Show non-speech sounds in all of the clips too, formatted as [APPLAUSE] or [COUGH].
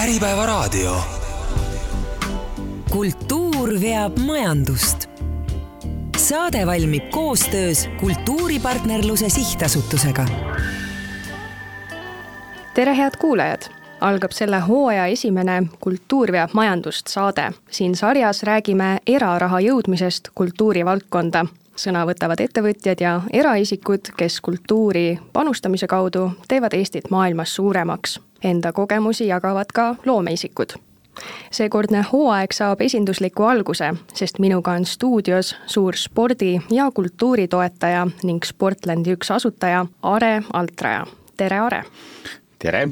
Äripäevaraadio. kultuur veab majandust. saade valmib koostöös Kultuuripartnerluse Sihtasutusega. tere, head kuulajad! algab selle hooaja esimene Kultuur veab majandust saade. siin sarjas räägime eraraha jõudmisest kultuurivaldkonda sõna võtavad ettevõtjad ja eraisikud, kes kultuuri panustamise kaudu teevad Eestit maailmas suuremaks. Enda kogemusi jagavad ka loomeisikud. seekordne hooaeg saab esindusliku alguse, sest minuga on stuudios suur spordi- ja kultuuritoetaja ning Sportlandi üks asutaja Are Altraja. tere, Are! tere!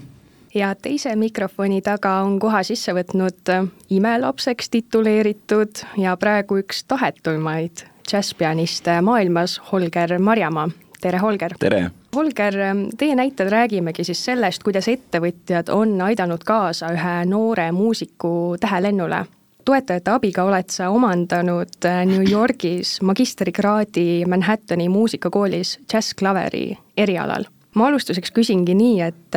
ja teise mikrofoni taga on koha sisse võtnud imelapseks tituleeritud ja praegu üks tahetumaid džässpianist maailmas, Holger Marjamaa. tere, Holger! tere! Holger, teie näitel räägimegi siis sellest, kuidas ettevõtjad on aidanud kaasa ühe noore muusiku tähelennule. toetajate abiga oled sa omandanud New Yorgis magistrikraadi Manhattani muusikakoolis džässklaveri erialal. ma alustuseks küsingi nii, et,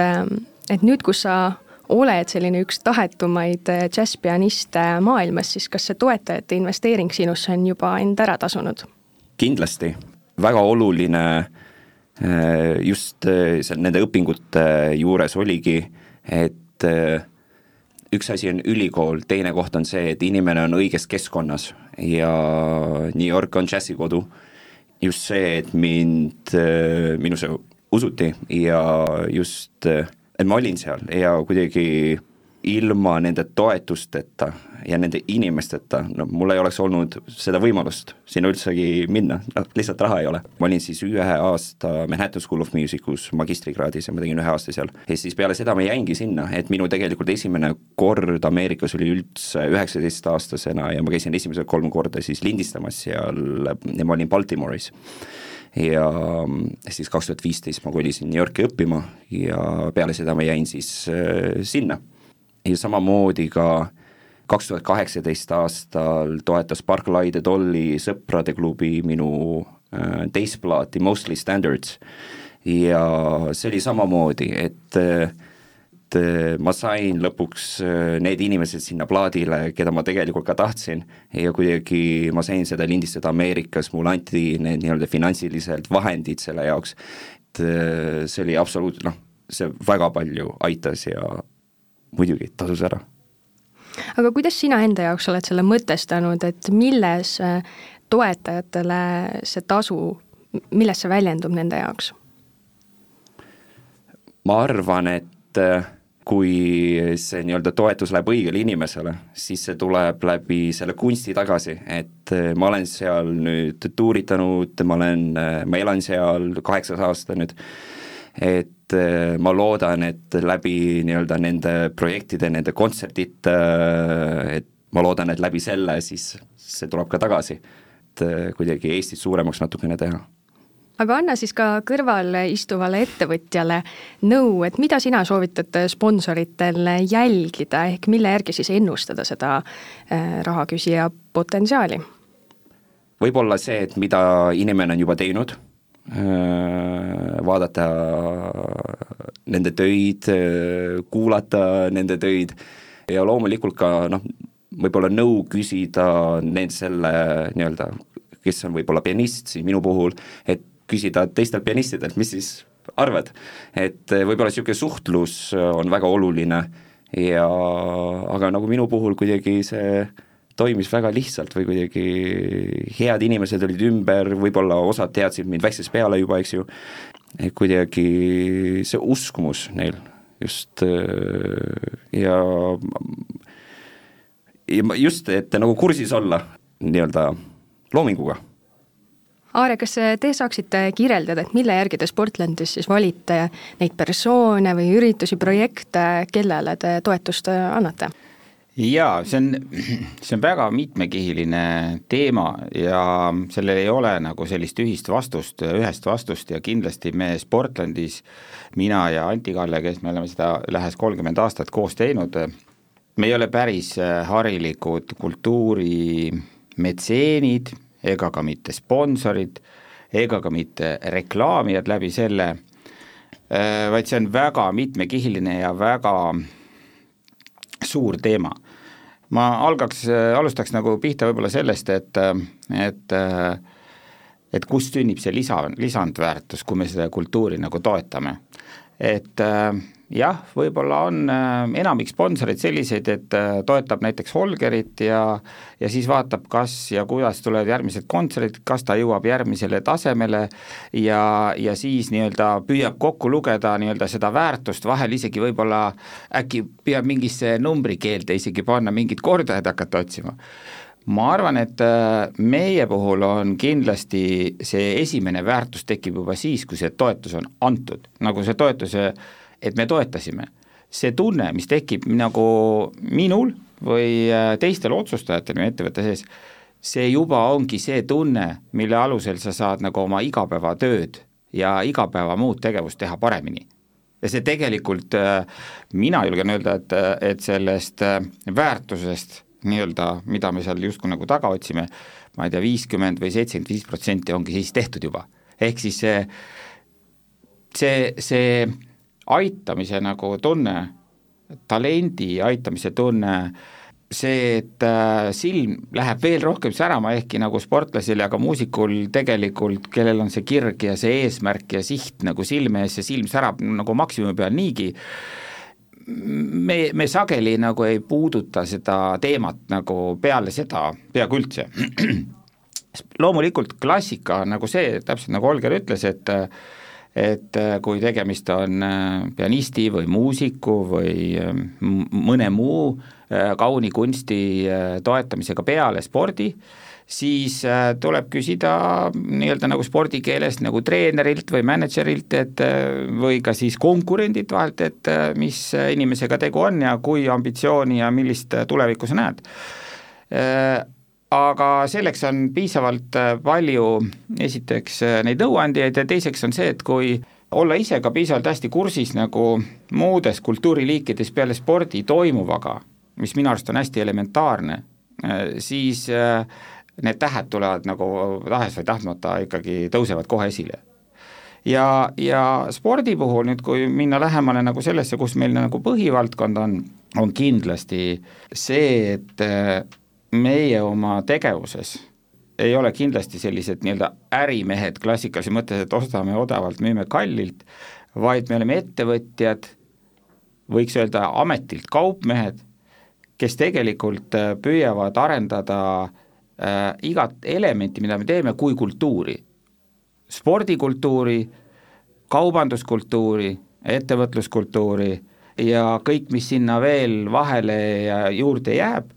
et nüüd, kus sa oled selline üks tahetumaid äh, džässpianiste maailmas, siis kas see toetajate investeering sinusse on juba end ära tasunud? kindlasti, väga oluline äh, just äh, nende õpingute juures oligi, et üks asi on ülikool, teine koht on see, et inimene on õiges keskkonnas ja New York on džässikodu. just see, et mind, minusse usuti ja just et ma olin seal ja kuidagi ilma nende toetusteta ja nende inimesteta, no mul ei oleks olnud seda võimalust sinna üldsegi minna, noh lihtsalt raha ei ole. ma olin siis ühe aasta Manhattan School of Musicus magistrikraadis ja ma tegin ühe aasta seal. ja siis peale seda ma jäingi sinna, et minu tegelikult esimene kord Ameerikas oli üldse üheksateistaastasena ja ma käisin esimesed kolm korda siis lindistamas seal ja ma olin Baltimore'is ja siis kaks tuhat viisteist ma kolisin New Yorki õppima ja peale seda ma jäin siis äh, sinna. Ja samamoodi ka kaks tuhat kaheksateist aastal toetas Barclay de Dolly sõprade klubi minu äh, teist plaati Mostly Standards. Ja see oli samamoodi, et äh, et eh, ma sain lõpuks eh, need inimesed sinna plaadile, keda ma tegelikult ka tahtsin ja kuidagi ma sain seda lindistada Ameerikas, mulle anti need nii-öelda finantsiliselt vahendid selle jaoks, et see oli absoluutselt noh, see väga palju aitas ja muidugi tasus ära. aga kuidas sina enda jaoks oled selle mõtestanud, et milles toetajatele see tasu, milles see väljendub nende jaoks? ma arvan, et kui see nii-öelda toetus läheb õigele inimesele, siis see tuleb läbi selle kunsti tagasi, et äh, ma olen seal nüüd tuuritanud, ma olen, äh, ma elan seal kaheksas aasta nüüd, et äh, ma loodan, et läbi nii-öelda nende projektide, nende kontsertide, et ma loodan, et läbi selle siis see tuleb ka tagasi, et kuidagi Eestit suuremaks natukene teha aga anna siis ka kõrval istuvale ettevõtjale nõu, et mida sina soovitad sponsoritel jälgida, ehk mille järgi siis ennustada seda rahaküsija potentsiaali? võib-olla see, et mida inimene on juba teinud, vaadata nende töid, kuulata nende töid ja loomulikult ka noh, võib-olla nõu küsida need selle nii-öelda, kes on võib-olla pianist siin minu puhul, et küsida teistelt pianistidelt, mis siis arvad. et võib-olla niisugune suhtlus on väga oluline ja aga nagu minu puhul kuidagi see toimis väga lihtsalt või kuidagi head inimesed olid ümber, võib-olla osad teadsid mind väiksest peale juba, eks ju, et kuidagi see uskumus neil just eh, ja ja just, et nagu kursis olla nii-öelda loominguga Aare, kas te saaksite kirjeldada, et mille järgi te Sportlandis siis valite neid persoone või üritusi, projekte, kellele te toetust annate? Jaa, see on, [CLEARS THROAT] see on väga mitmekihiline teema ja sellel ei ole nagu sellist ühist vastust, ühest vastust ja kindlasti me Sportlandis, mina ja Anti-Kalle, kes me oleme seda lähes kolmkümmend aastat koos teinud, me ei ole päris harilikud kultuurimetseenid ega ka mitte sponsorid, ega ka mitte reklaamijad läbi selle, äh, vaid see on väga mitmekihiline ja väga suur teema. ma algaks, alustaks nagu pihta võib-olla sellest, et, et et kust sünnib see lisa, lisandväärtus, kui me seda kultuuri nagu toetame. et äh, jah, võib-olla on äh, enamik sponsoreid selliseid, et äh, toetab näiteks Holgerit ja ja siis vaatab, kas ja kuidas tulevad järgmised kontserdid, kas ta jõuab järgmisele tasemele ja, ja siis nii-öelda püüab kokku lugeda nii-öelda seda väärtust, vahel isegi võib-olla äkki peab mingisse numbrikeelde isegi panna mingid kordajad hakata otsima. Ma arvan, et äh, meie puhul on kindlasti see esimene väärtus tekib juba siis, kui see toetus on antud, nagu see toetuse et me toetasime. see tunne, mis tekib nagu minul või äh, teistel otsustajatel meie ettevõtte sees, see juba ongi see tunne, mille alusel sa saad nagu oma igapäevatööd ja igapäeva muud tegevust teha paremini. ja see tegelikult, äh, mina julgen öelda, et, et sellest äh, väärtusest nii-öelda, mida me seal justkui nagu taga otsime, ma ei tea, viiskümmend või seitsekümmend viis protsenti ongi siis tehtud juba. ehk siis see, see, see aitamise nagu tunne, talendi aitamise tunne, see, et äh, silm läheb veel rohkem särama, ehkki nagu sportlasel ja ka muusikul tegelikult, kellel on see kirg ja see eesmärk ja siht nagu silme ees, see silm särab nagu maksimumi peal niigi, me, me sageli nagu ei puuduta seda teemat nagu peale seda peaaegu üldse. [CLEARS THROAT] loomulikult klassika nagu see, täpselt nagu Olger ütles, et äh, et äh, kui tegemist on äh, pianisti või muusiku või äh, mõne muu kauni kunsti toetamisega peale spordi, siis tuleb küsida nii-öelda nagu spordikeeles nagu treenerilt või mänedžerilt, et või ka siis konkurendilt vahelt, et mis inimesega tegu on ja kui ambitsiooni ja millist tulevikku sa näed aga selleks on piisavalt äh, palju esiteks äh, neid nõuandjaid ja teiseks on see, et kui olla ise ka piisavalt hästi kursis nagu muudes kultuuriliikides peale spordi toimuvaga, mis minu arust on hästi elementaarne, äh, siis need tähed tulevad nagu tahes või tahtmata ikkagi tõusevad kohe esile. ja, ja spordi puhul nüüd, kui minna lähemale nagu sellesse, kus meil nagu põhivaldkond on, on kindlasti see, et meie oma tegevuses ei ole kindlasti sellised nii-öelda ärimehed klassikalises mõttes, et ostame odavalt, müüme kallilt, vaid me oleme ettevõtjad, võiks öelda ametilt kaupmehed, kes tegelikult äh, püüavad arendada äh, igat elementi, mida me teeme, kui kultuuri. spordikultuuri, kaubanduskultuuri, ettevõtluskultuuri ja kõik, mis sinna veel vahele ja juurde jääb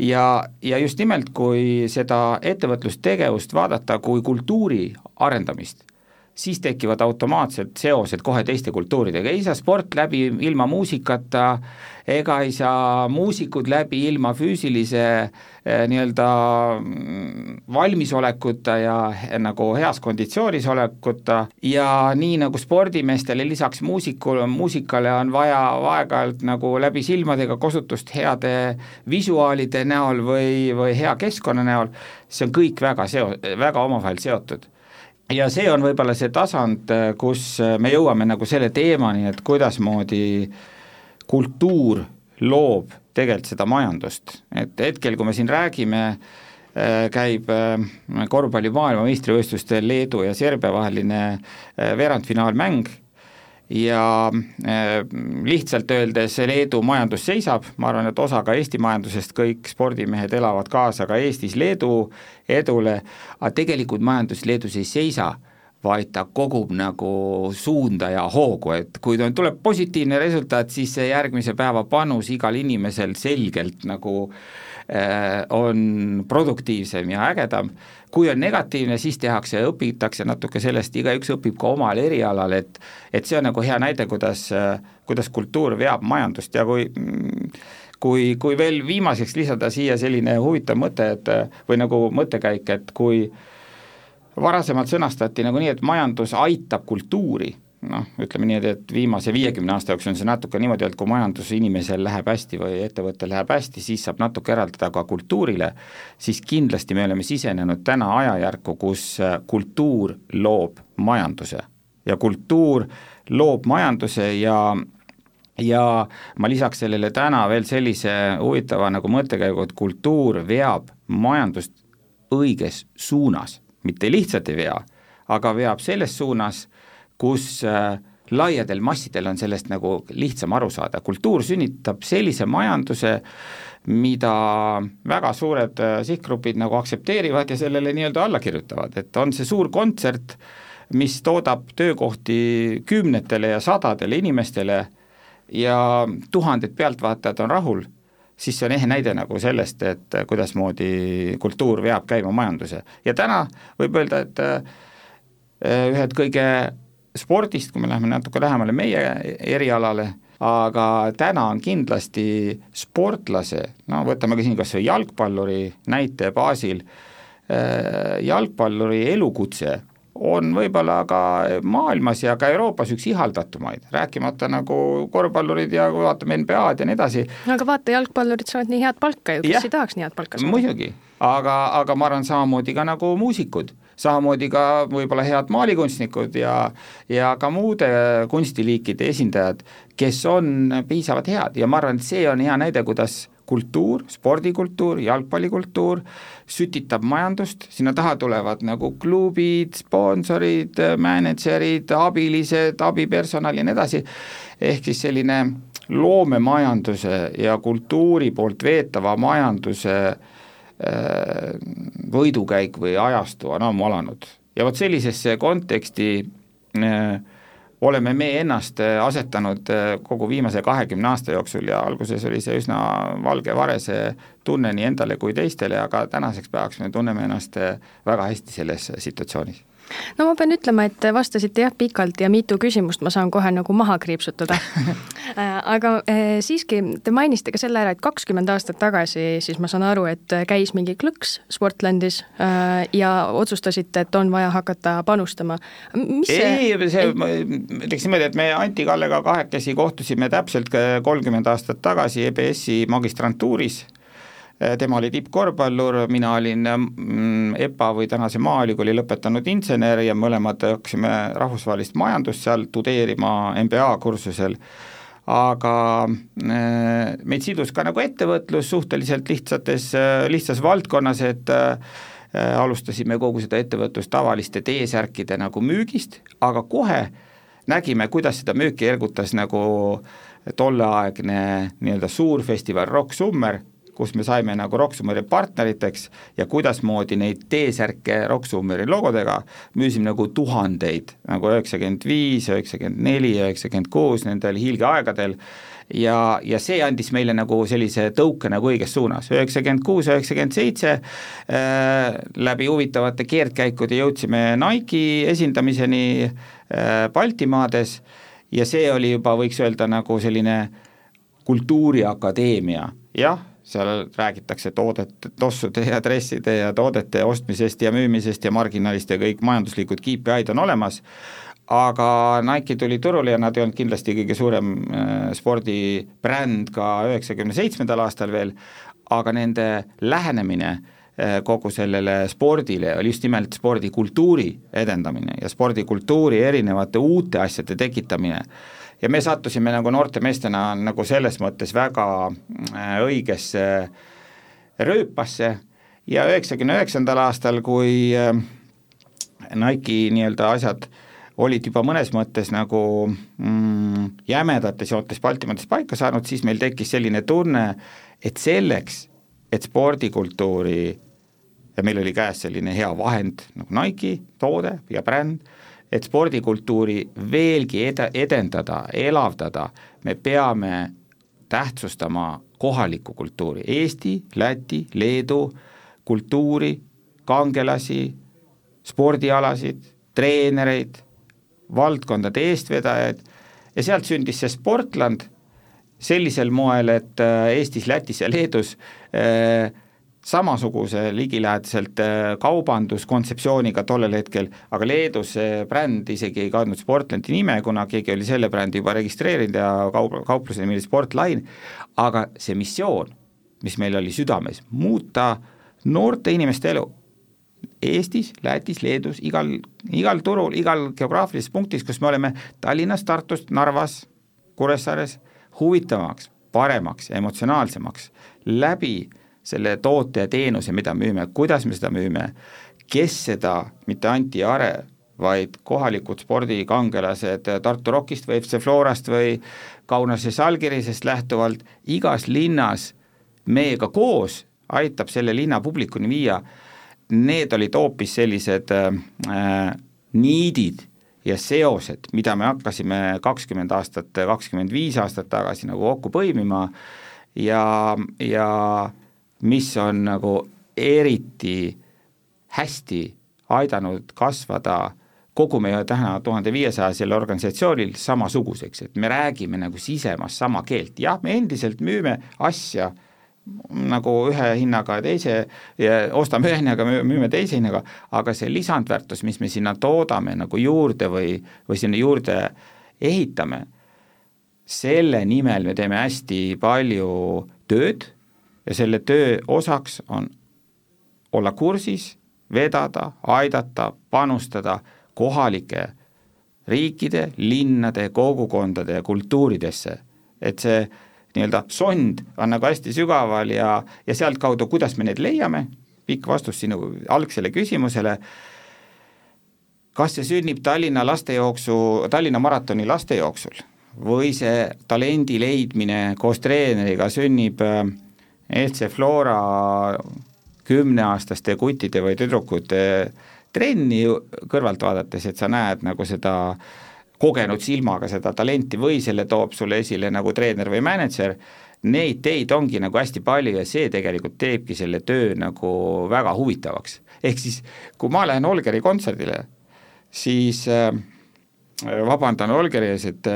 ja, ja just nimelt, kui seda ettevõtlustegevust vaadata kui kultuuri arendamist, siis tekivad automaatsed seosed kohe teiste kultuuridega, ei saa sport läbi ilma muusikata, ega ei saa muusikud läbi ilma füüsilise eh, nii-öelda mm, valmisolekuta ja eh, nagu heas konditsioonis olekuta. Ja nii nagu spordimeestele lisaks muusikule, muusikale on vaja aeg-ajalt nagu läbi silmadega kosutust heade visuaalide näol või, või hea keskkonna näol, see on kõik väga seo-, väga omavahel seotud. Ja see on võib-olla see tasand, kus me jõuame nagu selle teemani, et kuidasmoodi kultuur loob tegelikult seda majandust, et hetkel, kui me siin räägime, äh, käib äh, korvpalli maailmameistrivõistlustel Leedu ja Serbia vaheline äh, veerandfinaalmäng ja lihtsalt öeldes Leedu majandus seisab, ma arvan, et osa ka Eesti majandusest, kõik spordimehed elavad kaasa ka Eestis Leedu edule, aga tegelikult majandus Leedus ei seisa, vaid ta kogub nagu suunda ja hoogu, et kui tuleb positiivne resultaat, siis see järgmise päeva panus igal inimesel selgelt nagu äh, on produktiivsem ja ägedam. Kui on negatiivne, siis tehakse, õpitakse natuke sellest, igaüks õpib ka omal erialal, et et see on nagu hea näide, kuidas, kuidas kultuur veab majandust. Ja kui kui, kui veel viimaseks lisada siia selline huvitav mõte, et või nagu mõttekäik, et kui varasemalt sõnastati nagu nii, et majandus aitab kultuuri. noh, ütleme nii, et viimase viiekümne aasta jooksul on see natuke niimoodi, et kui majandus inimesel läheb hästi või ettevõttel läheb hästi, siis saab natuke eraldada ka kultuurile, siis kindlasti me oleme sisenenud täna ajajärku, kus äh, kultuur loob majanduse. ja kultuur loob majanduse ja ja ma lisaks sellele täna veel sellise huvitava nagu mõttekäigu, et kultuur veab majandust õiges suunas, mitte lihtsalt ei vea, aga veab selles suunas, kus äh, laiadel massidel on sellest nagu lihtsam aru saada, kultuur sünnitab sellise majanduse, mida väga suured äh, sihtgrupid nagu aktsepteerivad ja sellele nii-öelda alla kirjutavad, et on see suur kontsert, mis toodab töökohti kümnetele ja sadadele inimestele ja tuhanded pealtvaatajad on rahul, siis see on ehe näide nagu sellest, et kuidasmoodi kultuur veab käima majanduse. ja täna võib öelda, et äh, ühed kõige spordist, kui me läheme natuke lähemale meie erialale, aga täna on kindlasti sportlase, no võtame ka siin kas või jalgpalluri näite baasil, äh, jalgpalluri elukutse on võib-olla ka maailmas ja ka Euroopas üks ihaldatumaid, rääkimata nagu korvpallurid ja kui vaatame NBA-d ja nii edasi. aga vaata, jalgpallurid saavad nii head palka ju, kes ja, ei tahaks nii head palka saada? muidugi, aga, aga ma arvan samamoodi ka nagu muusikud samamoodi ka võib-olla head maalikunstnikud ja, ja ka muude kunstiliikide esindajad, kes on piisavalt head ja ma arvan, et see on hea näide, kuidas kultuur, spordikultuur, jalgpallikultuur sütitab majandust, sinna taha tulevad nagu klubid, sponsorid, mänedžerid, abilised, abipersonal ja nii edasi, ehk siis selline loomemajanduse ja kultuuri poolt veetava majanduse äh, võidukäik või ajastu on ammu alanud. Ja vot sellisesse konteksti äh, oleme me ennast äh, asetanud kogu viimase kahekümne aasta jooksul ja alguses oli see üsna valge varese tunne nii endale kui teistele, aga tänaseks päevaks me tunneme ennast väga hästi selles situatsioonis no ma pean ütlema, et vastasite jah pikalt ja mitu küsimust ma saan kohe nagu maha kriipsutada. [LAUGHS] Äh, aga äh, siiski, te mainisite ka selle ära, et kakskümmend aastat tagasi siis ma saan aru, et käis mingi klõks Sportlandis äh, ja otsustasite, et on vaja hakata panustama. ei, see, ma ütleks niimoodi, et me Anti Kallega kahekesi kohtusime täpselt kolmkümmend aastat tagasi EBS-i magistrantuuris tema oli tippkorvpallur, mina olin mm, EPA või tänase Maaülikooli lõpetanud insener ja mõlemad hakkasime rahvusvahelist majandust seal tudeerima MBA kursusel, aga äh, meid sidus ka nagu ettevõtlus suhteliselt lihtsates, äh, lihtsas valdkonnas, et alustasime kogu seda ettevõtlust tavaliste T-särkide nagu müügist, aga kohe nägime, kuidas seda müüki ergutas nagu tolleaegne nii-öelda suurfestival Rock Summer kus me saime nagu Rock Summeri partneriteks ja kuidasmoodi neid T-särke Rock Summeri logodega müüsime nagu tuhandeid, nagu üheksakümmend viis, üheksakümmend neli, üheksakümmend kuus, nendel hiilgeaegadel, ja, ja see andis meile nagu sellise tõuke nagu õiges suunas, üheksakümmend kuus, üheksakümmend seitse, äh, läbi huvitavate keerdkäikude jõudsime Nike'i esindamiseni äh, Baltimaades. Ja see oli juba, võiks öelda, nagu selline kultuuriakadeemia, jah, seal räägitakse toodet, tossude ja dresside ja toodete ostmisest ja müümisest ja marginalist ja kõik majanduslikud KPI-d on olemas, aga Nike tuli turule ja nad ei olnud kindlasti kõige suurem äh, spordibränd ka üheksakümne seitsmendal aastal veel, aga nende lähenemine äh, kogu sellele spordile oli just nimelt spordikultuuri edendamine ja spordikultuuri erinevate uute asjade tekitamine ja me sattusime nagu noorte meestena nagu selles mõttes väga äh, õigesse rööpasse. Ja üheksakümne üheksandal aastal, kui äh, Nike'i nii-öelda asjad olid juba mõnes mõttes nagu mm, jämedates joontes Baltimaades paika saanud, siis meil tekkis selline tunne, et selleks, et spordikultuuri ja meil oli käes selline hea vahend nagu Nike toode ja bränd, et spordikultuuri veelgi ed-, edendada, elavdada, me peame tähtsustama kohalikku kultuuri, Eesti, Läti, Leedu kultuuri, kangelasi, spordialasid, treenereid, valdkondade eestvedajaid ja sealt sündis see Sportland sellisel moel, et äh, Eestis, Lätis ja Leedus äh, samasuguse ligilähedaselt äh, kaubanduskontseptsiooniga tollel hetkel, aga Leedus see bränd isegi ei kandnud Sportlandi nime, kuna keegi oli selle brändi juba registreerinud ja kaup-, kaupluse nimi oli Sportline, aga see missioon, mis meil oli südames, muuta noorte inimeste elu Eestis, Lätis, Leedus, igal, igal turul, igal geograafilises punktis, kus me oleme Tallinnas, Tartus, Narvas, Kuressaares, huvitavamaks, paremaks, emotsionaalsemaks läbi selle toote ja teenuse, mida müüme, kuidas me seda müüme, kes seda, mitte Anti Are, vaid kohalikud spordikangelased Tartu Rockist või FC Florast või Kaunase Salgirisest lähtuvalt igas linnas meiega koos aitab selle linna publikuni viia, need olid hoopis sellised äh, niidid ja seosed, mida me hakkasime kakskümmend aastat, kakskümmend viis aastat tagasi nagu kokku põimima. Ja, ja mis on nagu eriti hästi aidanud kasvada kogu meie täna tuhande viiesajasel organisatsioonil samasuguseks, et me räägime nagu sisemas sama keelt, jah, me endiselt müüme asja nagu ühe hinnaga teise ostame ühe hinnaga, müüme teise hinnaga, aga see lisandväärtus, mis me sinna toodame nagu juurde või, või sinna juurde ehitame, selle nimel me teeme hästi palju tööd ja selle töö osaks on olla kursis, vedada, aidata, panustada kohalike riikide, linnade, kogukondade ja kultuuridesse, et see nii-öelda sond on nagu hästi sügaval ja, ja sealtkaudu, kuidas me need leiame, pikk vastus sinu algsele küsimusele, kas see sünnib Tallinna lastejooksu, Tallinna maratoni lastejooksul või see talendi leidmine koos treeneriga sünnib FC äh, Flora kümneaastaste kutide või tüdrukute trenni kõrvalt vaadates, et sa näed nagu seda kogenud silmaga seda talenti või selle toob sulle esile nagu treener või mänedžer, neid teid ongi nagu hästi palju ja see tegelikult teebki selle töö nagu väga huvitavaks. ehk siis, kui ma lähen Olgeri kontserdile, siis äh, vabandan Olgeri ees, et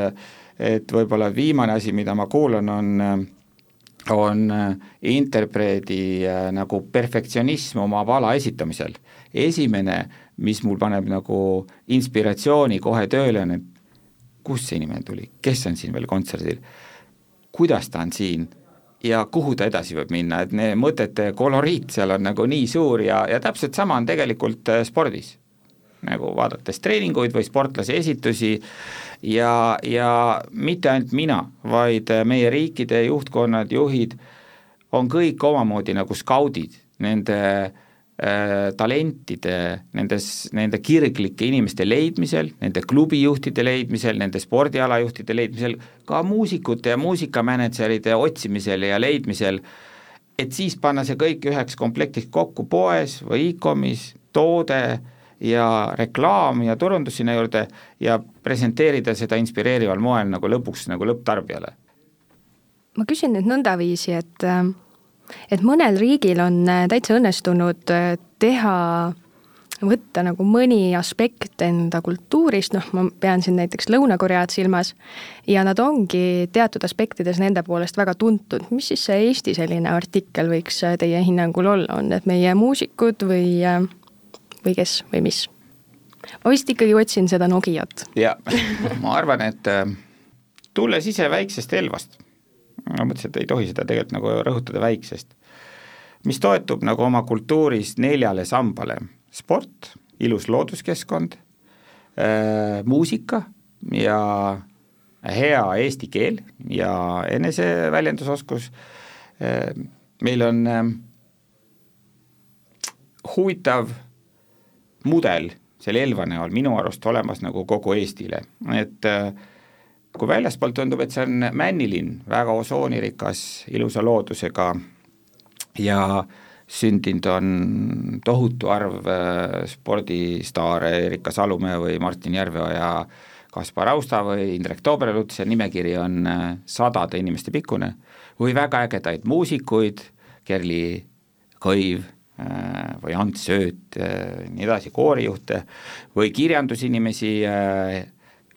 et võib-olla viimane asi, mida ma kuulan, on äh, on äh, interpreedi äh, nagu perfektsionism oma pala esitamisel. esimene, mis mul paneb nagu inspiratsiooni kohe tööle, on, et kust see inimene tuli, kes on siin veel kontserdil, kuidas ta on siin ja kuhu ta edasi võib minna, et need mõtete koloriit seal on nagu nii suur ja, ja täpselt sama on tegelikult äh, spordis. Nagu vaadates treeninguid või sportlase esitusi. Ja, ja mitte ainult mina, vaid meie riikide juhtkonnad, juhid on kõik omamoodi nagu skaudid nende äh, talentide, nendes, nende kirglike inimeste leidmisel, nende klubijuhtide leidmisel, nende spordialajuhtide leidmisel, ka muusikute ja muusikamänedžeride otsimisel ja leidmisel, et siis panna see kõik üheks komplektiks kokku poes või e-komis, toode ja reklaam ja turundus sinna juurde ja presenteerida seda inspireerival moel nagu lõpuks nagu lõpptarbijale. ma küsin nüüd nõndaviisi, et et mõnel riigil on täitsa õnnestunud teha võtta nagu mõni aspekt enda kultuurist, noh, ma pean siin näiteks Lõuna-Koread silmas, ja nad ongi teatud aspektides nende poolest väga tuntud. mis siis see Eesti selline artikkel võiks teie hinnangul olla, on need meie muusikud või või kes või mis? ma vist ikkagi otsin seda Nokiat. jaa, [LAUGHS] ma arvan, et äh, tulles ise väiksest Elvast, ma mõtlesin, et ei tohi seda tegelikult nagu rõhutada väiksest, mis toetub nagu oma kultuuris neljale sambale, sport, ilus looduskeskkond äh,, muusika ja hea eesti keel ja eneseväljendusoskus äh,, meil on huvitav mudel selle Elva näol minu arust olemas nagu kogu Eestile, et äh, kui väljaspoolt tundub, et see on männilinn, väga osoonirikas, ilusa loodusega ja sündinud on tohutu arv äh, spordistaare, Erika Salumäe või Martin Järveoja, Kaspar Austa või Indrek Tooberelut, see nimekiri on äh, sadade inimeste pikkune, või väga ägedaid muusikuid, Kerli Kõiv, või Ants Sööt, äh, nii edasi, koorijuhte või kirjandusinimesi, äh,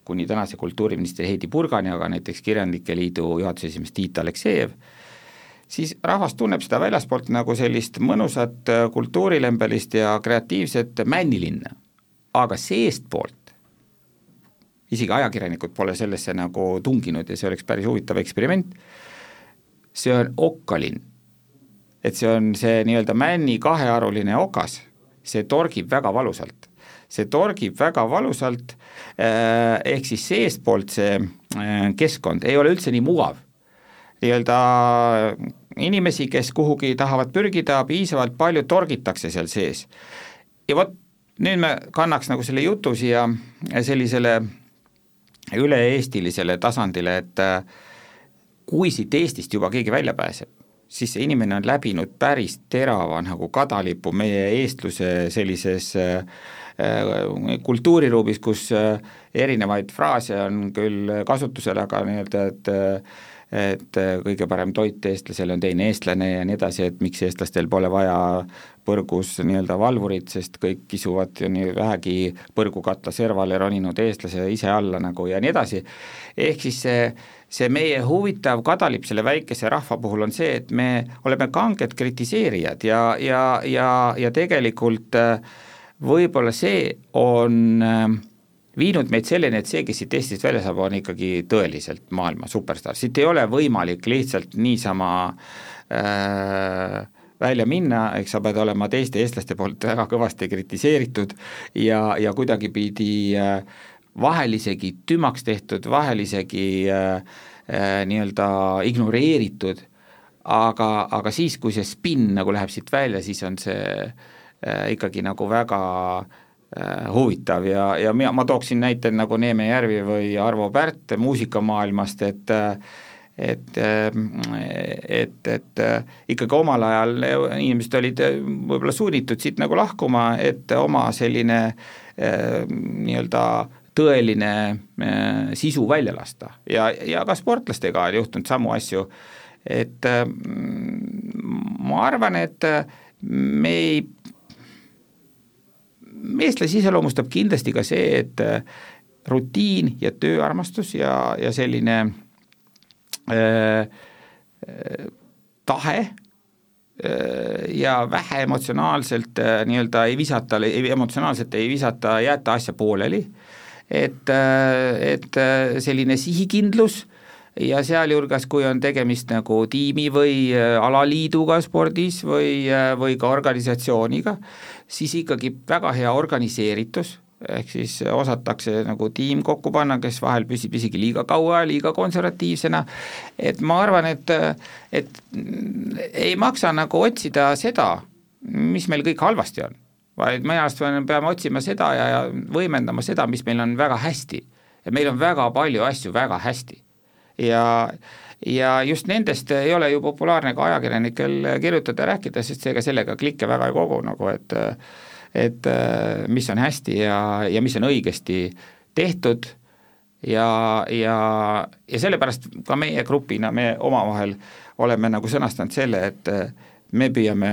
kuni tänase kultuuriministri Heidi Purgani, aga näiteks Kirjanike Liidu juhatuse esimees Tiit Aleksejev, siis rahvas tunneb seda väljaspoolt nagu sellist mõnusat kultuurilembelist ja kreatiivset männilinna. aga seestpoolt, isegi ajakirjanikud pole sellesse nagu tunginud ja see oleks päris huvitav eksperiment, see on okkalinn et see on see nii-öelda männi kahearuline okas, see torgib väga valusalt. see torgib väga valusalt, äh, ehk siis seestpoolt see äh, keskkond ei ole üldse nii mugav, nii-öelda inimesi, kes kuhugi tahavad pürgida, piisavalt palju torgitakse seal sees. ja vot nüüd me kannaks nagu selle jutu siia sellisele üle-eestilisele tasandile, et äh, kui siit Eestist juba keegi välja pääseb, siis see inimene on läbinud päris terava nagu kadalipu meie eestluse sellises äh, äh, kultuuriruumis, kus erinevaid fraase on küll kasutusel, aga nii-öelda, et et kõige parem toit eestlasele on teine eestlane ja nii edasi, et miks eestlastel pole vaja põrgus nii-öelda valvurid, sest kõik kisuvad ju nii vähegi põrgukatla servale roninud eestlase ise alla nagu ja nii edasi, ehk siis see, see meie huvitav kadalipp selle väikese rahva puhul on see, et me oleme kanged kritiseerijad ja, ja, ja, ja tegelikult äh, võib-olla see on äh, viinud meid selleni, et see, kes siit Eestist välja saab, on ikkagi tõeliselt maailma superstaar, siit ei ole võimalik lihtsalt niisama äh, välja minna, eks sa pead olema teiste eestlaste poolt väga kõvasti kritiseeritud ja, ja kuidagipidi äh, vahel isegi tümaks tehtud, vahel isegi äh, äh, nii-öelda ignoreeritud, aga, aga siis, kui see spinn nagu läheb siit välja, siis on see äh, ikkagi nagu väga äh, huvitav. Ja, ja mina, ma tooksin näite nagu Neeme Järvi või Arvo Pärt muusikamaailmast, et äh, et, et, et ikkagi omal ajal inimesed olid võib-olla sunnitud siit nagu lahkuma, et oma selline nii-öelda tõeline sisu välja lasta. Ja, ja ka sportlastega on juhtunud samu asju, et ma arvan, et me ei, meestlasi iseloomustab kindlasti ka see, et rutiin ja tööarmastus ja, ja selline Äh, äh, tahe äh, ja vähe emotsionaalselt nii-öelda ei visata, emotsionaalselt ei visata, jäeta asja pooleli, et, et selline sihikindlus ja sealjuures, kui on tegemist nagu tiimi või alaliiduga spordis või, või ka organisatsiooniga, siis ikkagi väga hea organiseeritus. Ehk siis osatakse nagu tiim kokku panna, kes vahel püsib isegi liiga kaua, liiga konservatiivsena, et ma arvan, et, et ei maksa nagu otsida seda, mis meil kõik halvasti on, vaid meie arust peame otsima seda ja, ja võimendama seda, mis meil on väga hästi. ja meil on väga palju asju väga hästi. ja ja just nendest ei ole ju populaarne ka ajakirjanikel kirjutada ja rääkida, sest seega sellega klikke väga ei kogu nagu, et et mis on hästi ja, ja mis on õigesti tehtud ja, ja, ja sellepärast ka meie grupina, me omavahel oleme nagu sõnastanud selle, et me püüame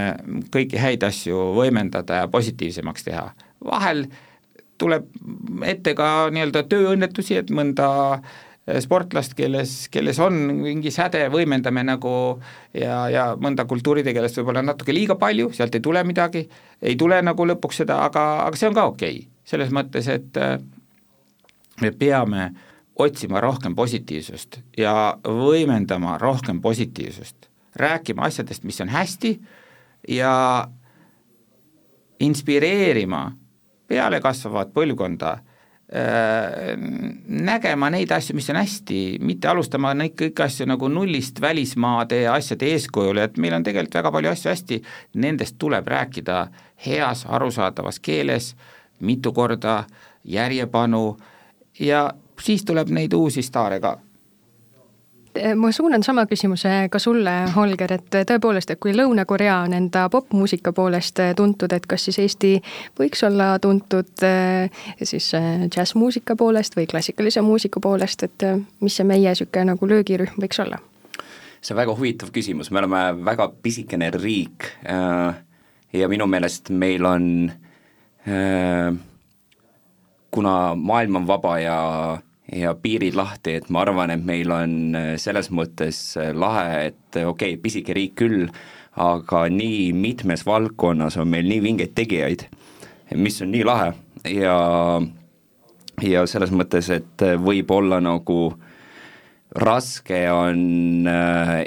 kõiki häid asju võimendada ja positiivsemaks teha. vahel tuleb ette ka nii-öelda tööõnnetusi, et mõnda Eh, sportlast, kelles, kelles on mingi säde, võimendame nagu ja, ja mõnda kultuuritegelast võib-olla natuke liiga palju, sealt ei tule midagi, ei tule nagu lõpuks seda, aga, aga see on ka okei okay., selles mõttes, et eh, me peame otsima rohkem positiivsust ja võimendama rohkem positiivsust, rääkima asjadest, mis on hästi ja inspireerima pealekasvavat põlvkonda Äh, nägema neid asju, mis on hästi, mitte alustama neid kõiki asju nagu nullist välismaade asjade eeskujul, et meil on tegelikult väga palju asju hästi, nendest tuleb rääkida heas arusaadavas keeles, mitu korda, järjepanu ja siis tuleb neid uusi staare ka ma suunan sama küsimuse ka sulle, Holger, et tõepoolest, et kui Lõuna-Korea on enda popmuusika poolest eh, tuntud, et kas siis Eesti võiks olla tuntud eh, siis džässmuusika poolest või klassikalise muusika poolest, et mis see meie niisugune nagu löögirühm võiks olla? see on väga huvitav küsimus, me oleme väga pisikene riik ja minu meelest meil on, kuna maailm on vaba ja ja piirid lahti, et ma arvan, et meil on äh, selles mõttes äh, lahe, et äh, okei okay,, pisike riik küll, aga nii mitmes valdkonnas on meil nii vingeid tegijaid, mis on nii lahe ja ja selles mõttes, et võib olla nagu raske on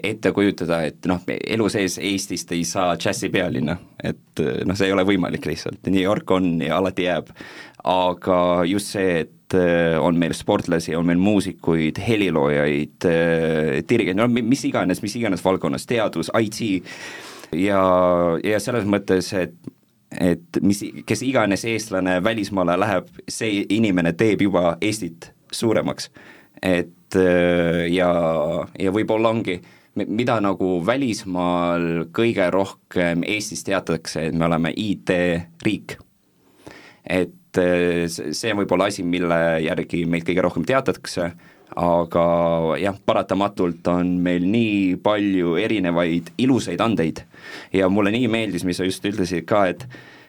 ette kujutada, et noh, elu sees Eestist ei saa džässipealinna, et noh, see ei ole võimalik lihtsalt, New York on ja alati jääb, aga just see, et on meil sportlasi, on meil muusikuid, heliloojaid, dirigente, no mis iganes, mis iganes valdkonnas, teadus, IT, ja, ja selles mõttes, et et mis, kes iganes eestlane välismaale läheb, see inimene teeb juba Eestit suuremaks. et ja, ja võib-olla ongi, mida nagu välismaal kõige rohkem Eestis teatakse, et me oleme IT-riik. et see on võib-olla asi, mille järgi meid kõige rohkem teatatakse aga jah, paratamatult on meil nii palju erinevaid ilusaid andeid ja mulle nii meeldis, mis sa just ütlesid ka, et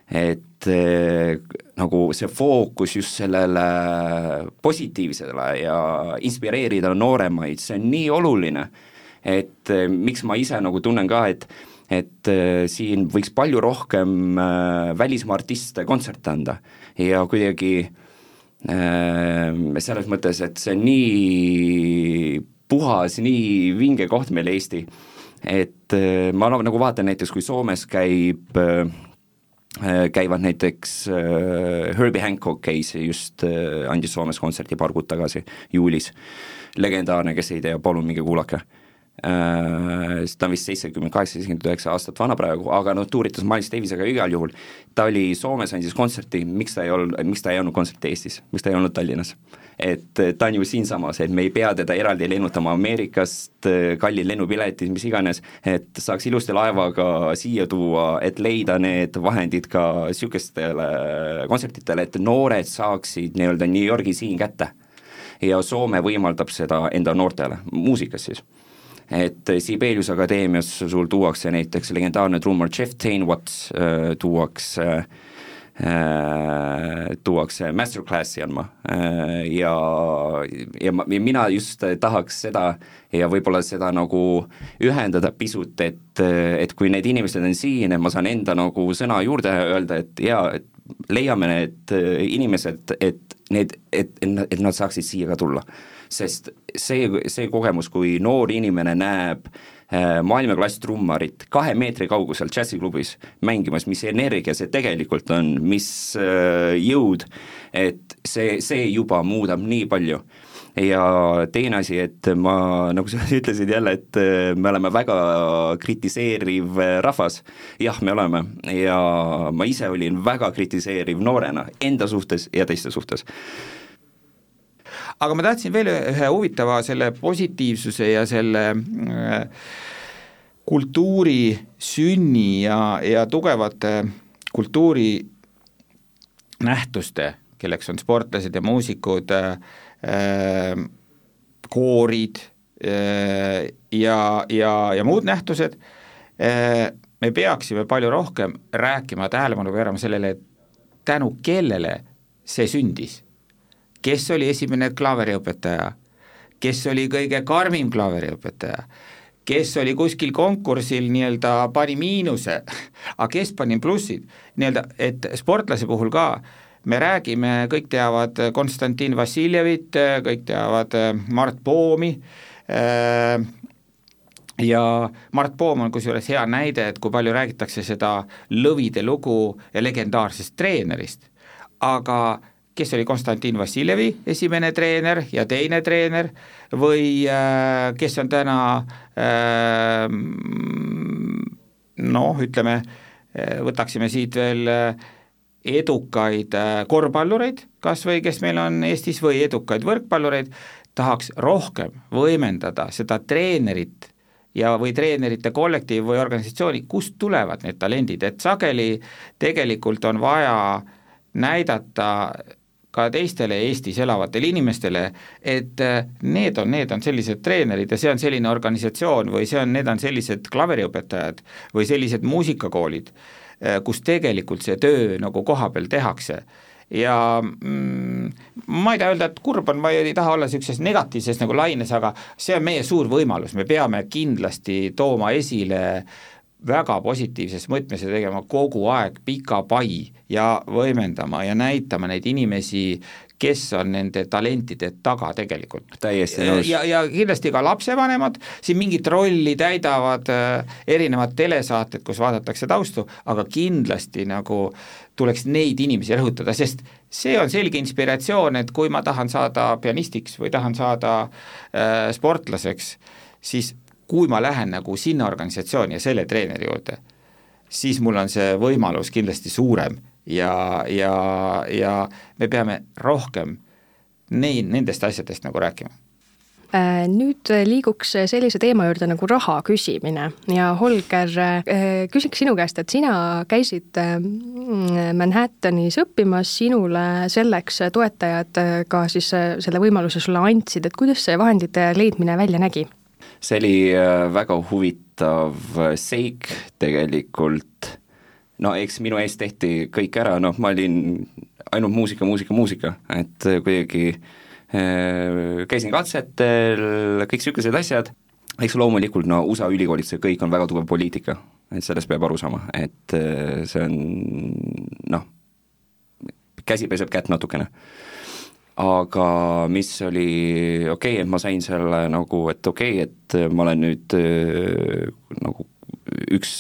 et eh, nagu see fookus just sellele positiivsele ja inspireerida nooremaid, see on nii oluline, et eh, miks ma ise nagu tunnen ka, et et eh, siin võiks palju rohkem välismaa artiste kontserte anda ja kuidagi äh, selles mõttes, et see on nii puhas, nii vinge koht meil Eesti, et ma nagu vaatan näiteks, kui Soomes käib käivad näiteks Herbie Hancock käis just andis Soomes kontserti paar kuud tagasi, juulis. legendaarne, kes ei tea, palun minge kuulake Äh, ta on vist seitsekümmend kaheksa, seitsekümmend üheksa aastat vana praegu, aga noh, tuuritas Miles Davisega igal juhul. ta oli Soomes, andis kontserti, miks ta ei olnud, miks ta ei olnud kontserti Eestis, miks ta ei olnud Tallinnas? et ta on ju siinsamas, et me ei pea teda eraldi lennutama Ameerikast, kallid lennupiletid, mis iganes, et saaks ilusti laevaga siia tuua, et leida need vahendid ka niisugustele kontsertidele, et noored saaksid nii-öelda New Yorgi siin kätte. ja Soome võimaldab seda enda noortele, muusikas siis et Sibelius Akadeemias sul tuuakse näiteks legendaarne trummar Jeff Tainwatts äh, tuuakse äh, tuuakse masterclass'i andma. Äh, ja, ja ma, ja mina just tahaks seda ja võib-olla seda nagu ühendada pisut, et, et kui need inimesed on siin, et ma saan enda nagu sõna juurde öelda, et jaa, et leiame need inimesed, et need, et, et nad saaksid siia ka tulla sest see, see kogemus, kui noor inimene näeb äh, maailmaklass trummarit kahe meetri kaugusel džässiklubis mängimas, mis energia see tegelikult on, mis äh, jõud, et see, see juba muudab nii palju. Ja teine asi, et ma, nagu sa [LAUGHS] ütlesid jälle, et äh, me oleme väga kritiseeriv rahvas, jah, me oleme. Ja ma ise olin väga kritiseeriv noorena enda suhtes ja teiste suhtes aga ma tahtsin veel ühe huvitava selle positiivsuse ja selle äh, kultuuri sünni ja, ja tugevate kultuurinähtuste, kelleks on sportlased ja muusikud äh,, koorid äh, ja, ja, ja muud nähtused äh,, me peaksime palju rohkem rääkima, tähelepanu pöörama sellele, tänu kellele see sündis kes oli esimene klaveriõpetaja, kes oli kõige karmim klaveriõpetaja, kes oli kuskil konkursil nii-öelda pani miinuse, [LAUGHS] aga kes pani plussid, nii-öelda, et sportlase puhul ka me räägime, kõik teavad Konstantin Vassiljevit, kõik teavad äh, Mart Poomi äh,, ja Mart Poom on kusjuures hea näide, et kui palju räägitakse seda lõvide lugu ja legendaarsest treenerist, aga kes oli Konstantin Vassiljevi esimene treener ja teine treener või äh, kes on täna äh, noh, ütleme, äh, võtaksime siit veel edukaid korvpallureid kas või kes meil on Eestis või edukaid võrkpallureid, tahaks rohkem võimendada seda treenerit ja, või treenerite kollektiivi või organisatsiooni, kust tulevad need talendid, et sageli tegelikult on vaja näidata ka teistele Eestis elavatele inimestele, et äh, need on, need on sellised treenerid ja see on selline organisatsioon või see on, need on sellised klaveriõpetajad või sellised muusikakoolid, äh, kus tegelikult see töö nagu kohapeal tehakse. Ja mm, ma ei taha öelda, et kurb on, ma ei taha olla niisuguses negatiivses nagu laines, aga see on meie suur võimalus, me peame kindlasti tooma esile väga positiivses mõtmes ja tegema kogu aeg pika pai ja võimendama ja näitama neid inimesi, kes on nende talentide taga tegelikult. täiesti nõus. ja, ja kindlasti ka lapsevanemad siin mingit rolli täidavad äh, erinevad telesaated, kus vaadatakse taustu, aga kindlasti nagu tuleks neid inimesi rõhutada, sest see on selge inspiratsioon, et kui ma tahan saada pianistiks või tahan saada äh, sportlaseks, siis kui ma lähen nagu sinna organisatsiooni ja selle treeneri juurde, siis mul on see võimalus kindlasti suurem ja, ja, ja me peame rohkem neid, nendest asjadest nagu rääkima. Äh, nüüd liiguks sellise teema juurde nagu raha küsimine. Ja Holger, äh, küsiks sinu käest, et sina käisid äh, Manhattanis õppimas, sinule selleks toetajad ka siis selle võimaluse sulle andsid, et kuidas see vahendite leidmine välja nägi? See oli väga huvitav seik tegelikult, no eks minu eest tehti kõik ära, noh, ma olin ainult muusika, muusika, muusika, et kuidagi äh, Äh, käisin katsetel, kõik niisugused asjad, eks loomulikult no USA ülikoolid, see kõik on väga tugev poliitika, et sellest peab aru saama, et äh, see on noh, käsi peseb kätt natukene. Aga mis oli okei okay,, et ma sain selle nagu, et okei okay,, et ma olen nüüd äh, nagu üks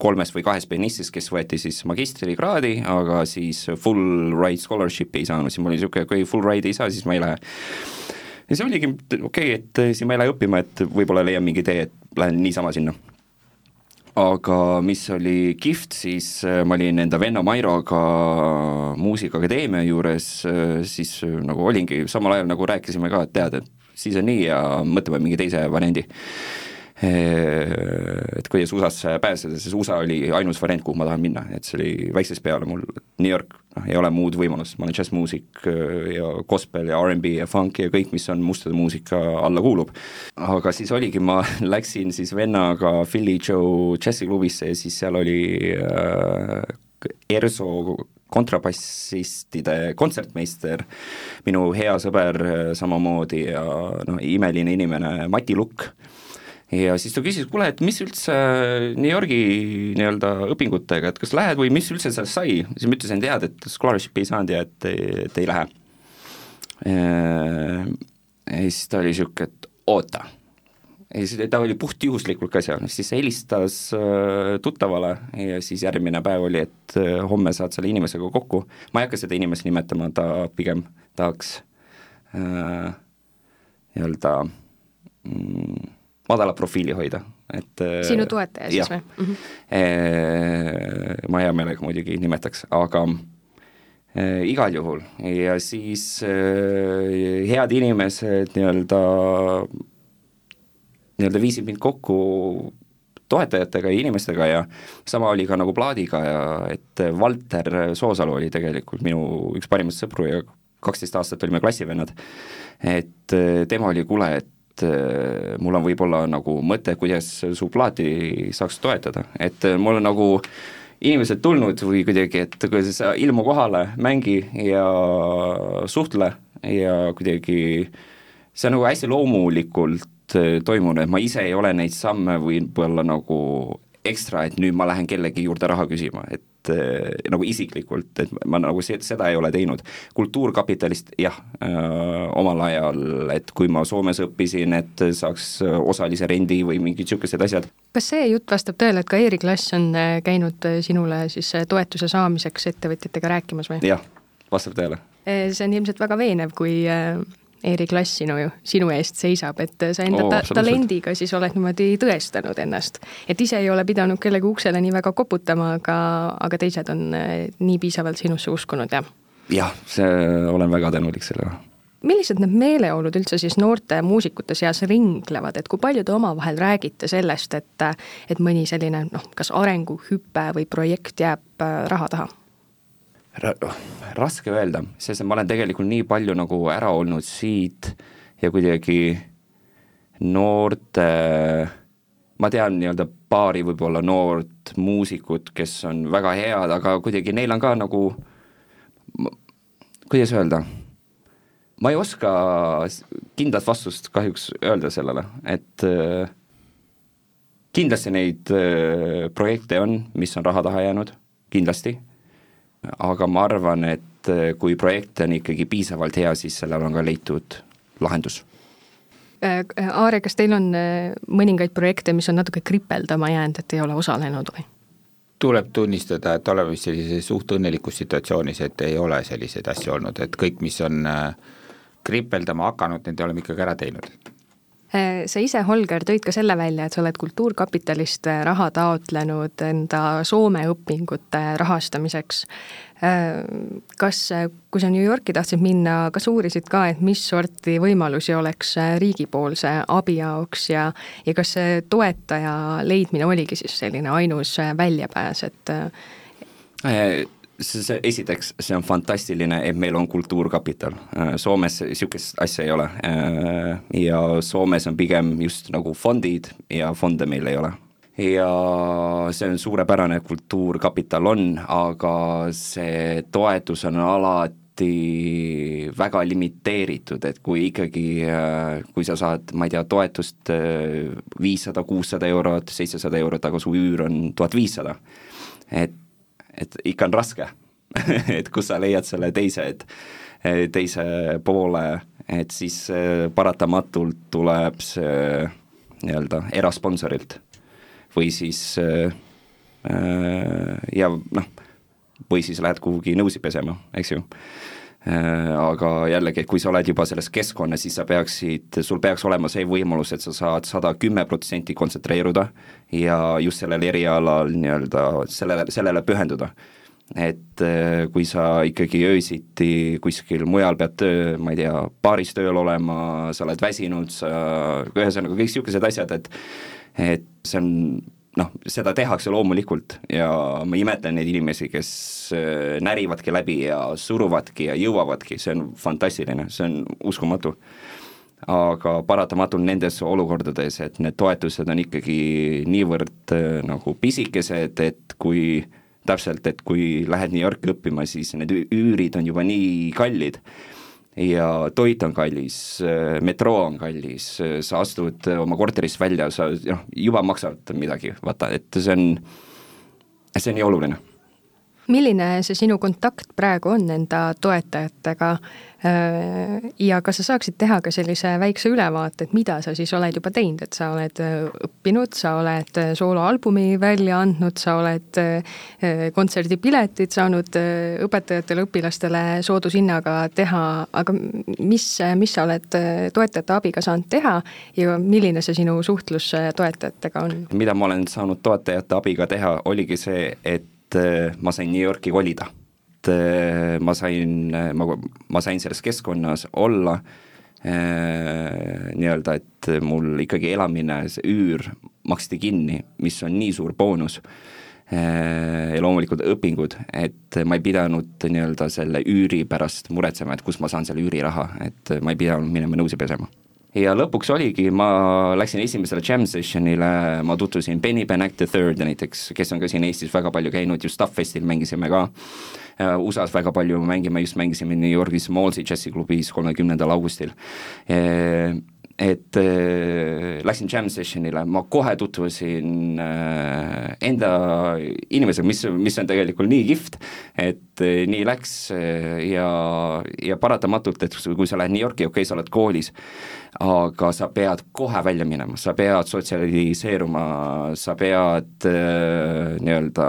kolmest või kahest pianistist, kes võeti siis magistrikraadi, aga siis full ride scholarship'i ei saanud, siis mul oli niisugune, kui full ride'i ei saa, siis ma ei lähe. ja see oligi okei okay,, et siin ma ei lähe õppima, et võib-olla leian mingi tee, et lähen niisama sinna. Aga mis oli kihvt, siis äh, ma olin enda venna Mairoga Muusikaakadeemia juures, siis nagu olingi, samal ajal nagu rääkisime ka, et tead, et siis on nii ja mõtleme mingi teise variandi et kuidas USA-sse pääseda, sest USA oli ainus variant, kuhu ma tahan minna, et see oli väiksest peale mul New York, noh, ei ole muud võimalust, ma olen džässmuusik ja gospel ja R'n'B ja funk ja kõik, mis on mustade muusika alla kuulub. aga siis oligi, ma [LAUGHS] läksin siis vennaga Philly Joe džässiklubisse ja siis seal oli äh, ERSO kontrabassistide kontsertmeister, minu hea sõber samamoodi ja noh, imeline inimene Mati Lukk ja siis ta küsis, kuule, et mis üldse New Yorgi nii-öelda õpingutega, et kas lähed või mis üldse sellest sai, siis ma ütlesin, tead, et scholarship'i ei saanud ja et, et ei lähe. ja siis ta oli niisugune, et oota. ja siis ta oli puhtjuhuslikult ka seal, siis helistas äh, tuttavale ja siis järgmine päev oli, et äh, homme saad selle inimesega kokku, ma ei hakka seda inimest nimetama, ta pigem tahaks äh, nii-öelda mm, madala profiili hoida, et äh, sinu toetaja siis või mm? -hmm. ma hea meelega muidugi nimetaks, aga äh, igal juhul ja siis head inimesed nii-öelda, nii-öelda viisid mind kokku toetajatega ja inimestega ja sama oli ka nagu plaadiga ja et Valter Soosalu oli tegelikult minu üks parimast sõpru ja kaksteist aastat olime klassivennad, et tema oli, kuule, et et äh, mul on võib-olla nagu mõte, kuidas su plaati saaks toetada, et äh, mul on nagu inimesed tulnud või kuidagi, et sa ilmu kohale, mängi ja suhtle ja kuidagi see on nagu hästi loomulikult äh, toimunud, et ma ise ei ole neid samme võib-olla nagu ekstra, et nüüd ma lähen kellegi juurde raha küsima, et äh, nagu isiklikult, et ma nagu se-, seda ei ole teinud. kultuurkapitalist jah äh,, omal ajal, et kui ma Soomes õppisin, et saaks osalise rendi või mingid niisugused asjad. kas see jutt vastab tõele, et ka e-klass on äh, käinud äh, sinule siis toetuse saamiseks ettevõtjatega rääkimas või? jah, vastab tõele. see on ilmselt väga veenev, kui Eeri klass sinu, sinu eest seisab, et sa enda oh, ta talendiga siis oled niimoodi tõestanud ennast. et ise ei ole pidanud kellegi uksele nii väga koputama, aga, aga teised on eh, nii piisavalt sinusse uskunud ja? jah, see, olen väga tänulik sellele millised need meeleolud üldse siis noorte muusikute seas ringlevad, et kui palju te omavahel räägite sellest, et et mõni selline noh, kas arenguhüpe või projekt jääb eh, raha taha? Raske öelda, sest ma olen tegelikult nii palju nagu ära olnud siit ja kuidagi noorte, ma tean nii-öelda paari võib-olla noort muusikut, kes on väga head, aga kuidagi neil on ka nagu, kuidas öelda, ma ei oska kindlat vastust kahjuks öelda sellele, et kindlasti neid projekte on, mis on raha taha jäänud, kindlasti aga ma arvan, et äh, kui projekt on ikkagi piisavalt hea, siis sellel on ka leitud lahendus. Äh, Aare, kas teil on äh, mõningaid projekte, mis on natuke kripeldama jäänud, et ei ole osalenud või? tuleb tunnistada, et oleme vist sellises suht õnnelikus situatsioonis, et ei ole selliseid asju olnud, et kõik, mis on kripeldama hakanud, need oleme ikkagi ära teinud Äh, sa ise, Holger, tõid ka selle välja, et sa oled Kultuurkapitalist äh, raha taotlenud enda Soome õpingute rahastamiseks. Äh, kas, kui sa New Yorki tahtsid minna, kas uurisid ka, et mis sorti võimalusi oleks riigipoolse abi jaoks ja, ja kas see toetaja leidmine oligi siis selline ainus väljapääs, et see, see esiteks, see on fantastiline, et meil on kultuurkapital, äh, Soomes niisugust asja ei ole. Äh, ja Soomes on pigem just nagu fondid ja fonde meil ei ole. ja see on suurepärane, kultuurkapital on, aga see toetus on alati väga limiteeritud, et kui ikkagi, äh, kui sa saad, ma ei tea, toetust viissada, kuussada eurot, seitsesada eurot, aga su üür on tuhat viissada, et et ikka on raske. [LAUGHS] Et kus sa leiad selle teise, et teise poole, et siis äh, paratamatult tuleb see nii-öelda erasponsorilt. Või siis äh, ja noh, või siis lähed kuhugi nõusi pesema, eks ju aga jällegi, et kui sa oled juba selles keskkonnas, siis sa peaksid, sul peaks olema see võimalus, et sa saad sada kümme protsenti kontsentreeruda ja just sellel erialal nii-öelda sellele, sellele pühenduda. Et äh, kui sa ikkagi öösiti kuskil mujal pead töö, ma ei tea, baaris tööl olema, sa oled väsinud, sa, ühesõnaga kõik niisugused asjad, et et see on noh, seda tehakse loomulikult ja ma imetlen neid inimesi, kes äh, närivadki läbi ja suruvadki ja jõuavadki, see on fantastiline, see on uskumatu. aga paratamatult nendes olukordades, et need toetused on ikkagi niivõrd äh, nagu pisikesed, et kui täpselt, et kui lähed New Yorki õppima, siis need üürid on juba nii kallid ja toit on kallis, metroo on kallis, sa astud oma korterist välja, sa noh, juba maksad midagi, vaata, et see on, see on nii oluline. Milline see sinu kontakt praegu on enda toetajatega? Äh, ja kas sa saaksid teha ka sellise väikse ülevaate, et mida sa siis oled juba teinud, et sa oled äh, õppinud, sa oled äh, sooloalbumi välja andnud, sa oled kontserdipiletid saanud õpetajatele, õpilastele soodushinnaga teha, aga mis, mis sa oled toetajate abiga saanud teha ja milline see sinu suhtlus toetajatega on? mida ma olen saanud toetajate abiga teha, oligi see, et ma sain New Yorki kolida. Et äh, ma sain, ma, ma sain selles keskkonnas olla nii-öelda, et mul ikkagi elamine, see üür maksti kinni, mis on nii suur boonus ja loomulikult õpingud, et ma ei pidanud nii-öelda selle üüri pärast muretsema, et kust ma saan selle üüriraha, et ma ei pidanud minema nõusi pesema ja lõpuks oligi, ma läksin esimesele jam sessionile, ma tutvusin Benny Benack the Third näiteks, kes on ka siin Eestis väga palju käinud, just Stuff Festil mängisime ka Äh, USA-s väga palju mängime, just mängisime New Yorgis Mallsi džässiklubis kolmekümnendal augustil. Äh, et äh, läksin jam sessionile, ma kohe tutvusin enda inimesega, mis, mis on tegelikult nii kihvt, et nii läks ja, ja paratamatult, et kui sa lähed New Yorki, okei okay,, sa oled koolis, aga sa pead kohe välja minema, sa pead sotsialiseeruma, sa pead nii-öelda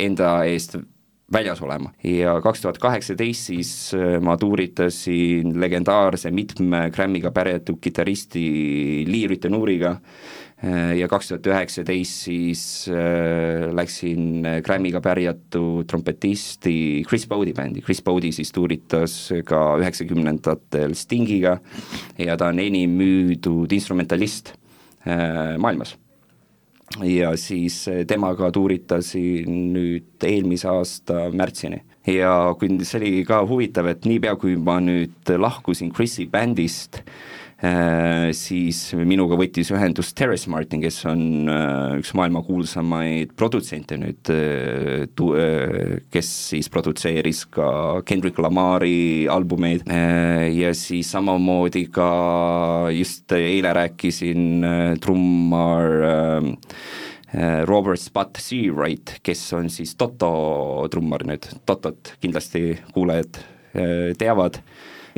enda eest väljas olema. ja kaks tuhat kaheksateist siis äh, ma tuuritasin legendaarse mitme Grammy'ga pärjatud kitarristi Lee Ritenouriga äh, ja kaks tuhat üheksateist siis äh, läksin Grammy'ga pärjatud trompetisti Chris Bodi bändi, Chris Bodi siis tuuritas ka üheksakümnendatel Stingiga ja ta on enim müüdud instrumentalist maailmas ja siis temaga tuuritasin nüüd eelmise aasta märtsini. ja kui see oli ka huvitav, et niipea, kui ma nüüd lahkusin Chris'i bändist, Äh, siis minuga võttis ühendust Terrace Martin, kes on äh, üks maailma kuulsamaid produtsente nüüd, äh, kes siis produtseeris ka Kendrick Lamari albumeid. Ja siis samamoodi ka just eile rääkisin trummar Robert Spot Seawright, kes on siis Toto trummar nüüd, Totot kindlasti kuulajad teavad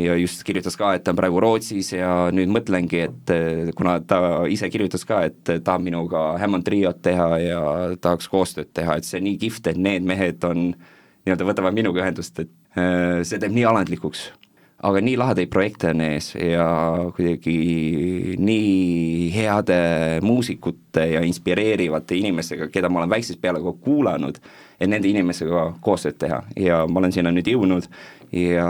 ja just kirjutas ka, et ta on praegu Rootsis ja nüüd mõtlengi, et kuna ta ise kirjutas ka, et tahab minuga Hammond triot teha ja tahaks koostööd teha, et see on nii kihvt, et need mehed on, nii-öelda võtavad minuga ühendust, et see teeb nii alandlikuks. Aga nii lahedaid projekte on ees ja kuidagi nii heade muusikute ja inspireerivate inimestega, keda ma olen väiksest peale kogu kuulanud, et nende inimestega koostööd teha. Ja ma olen sinna nüüd jõudnud ja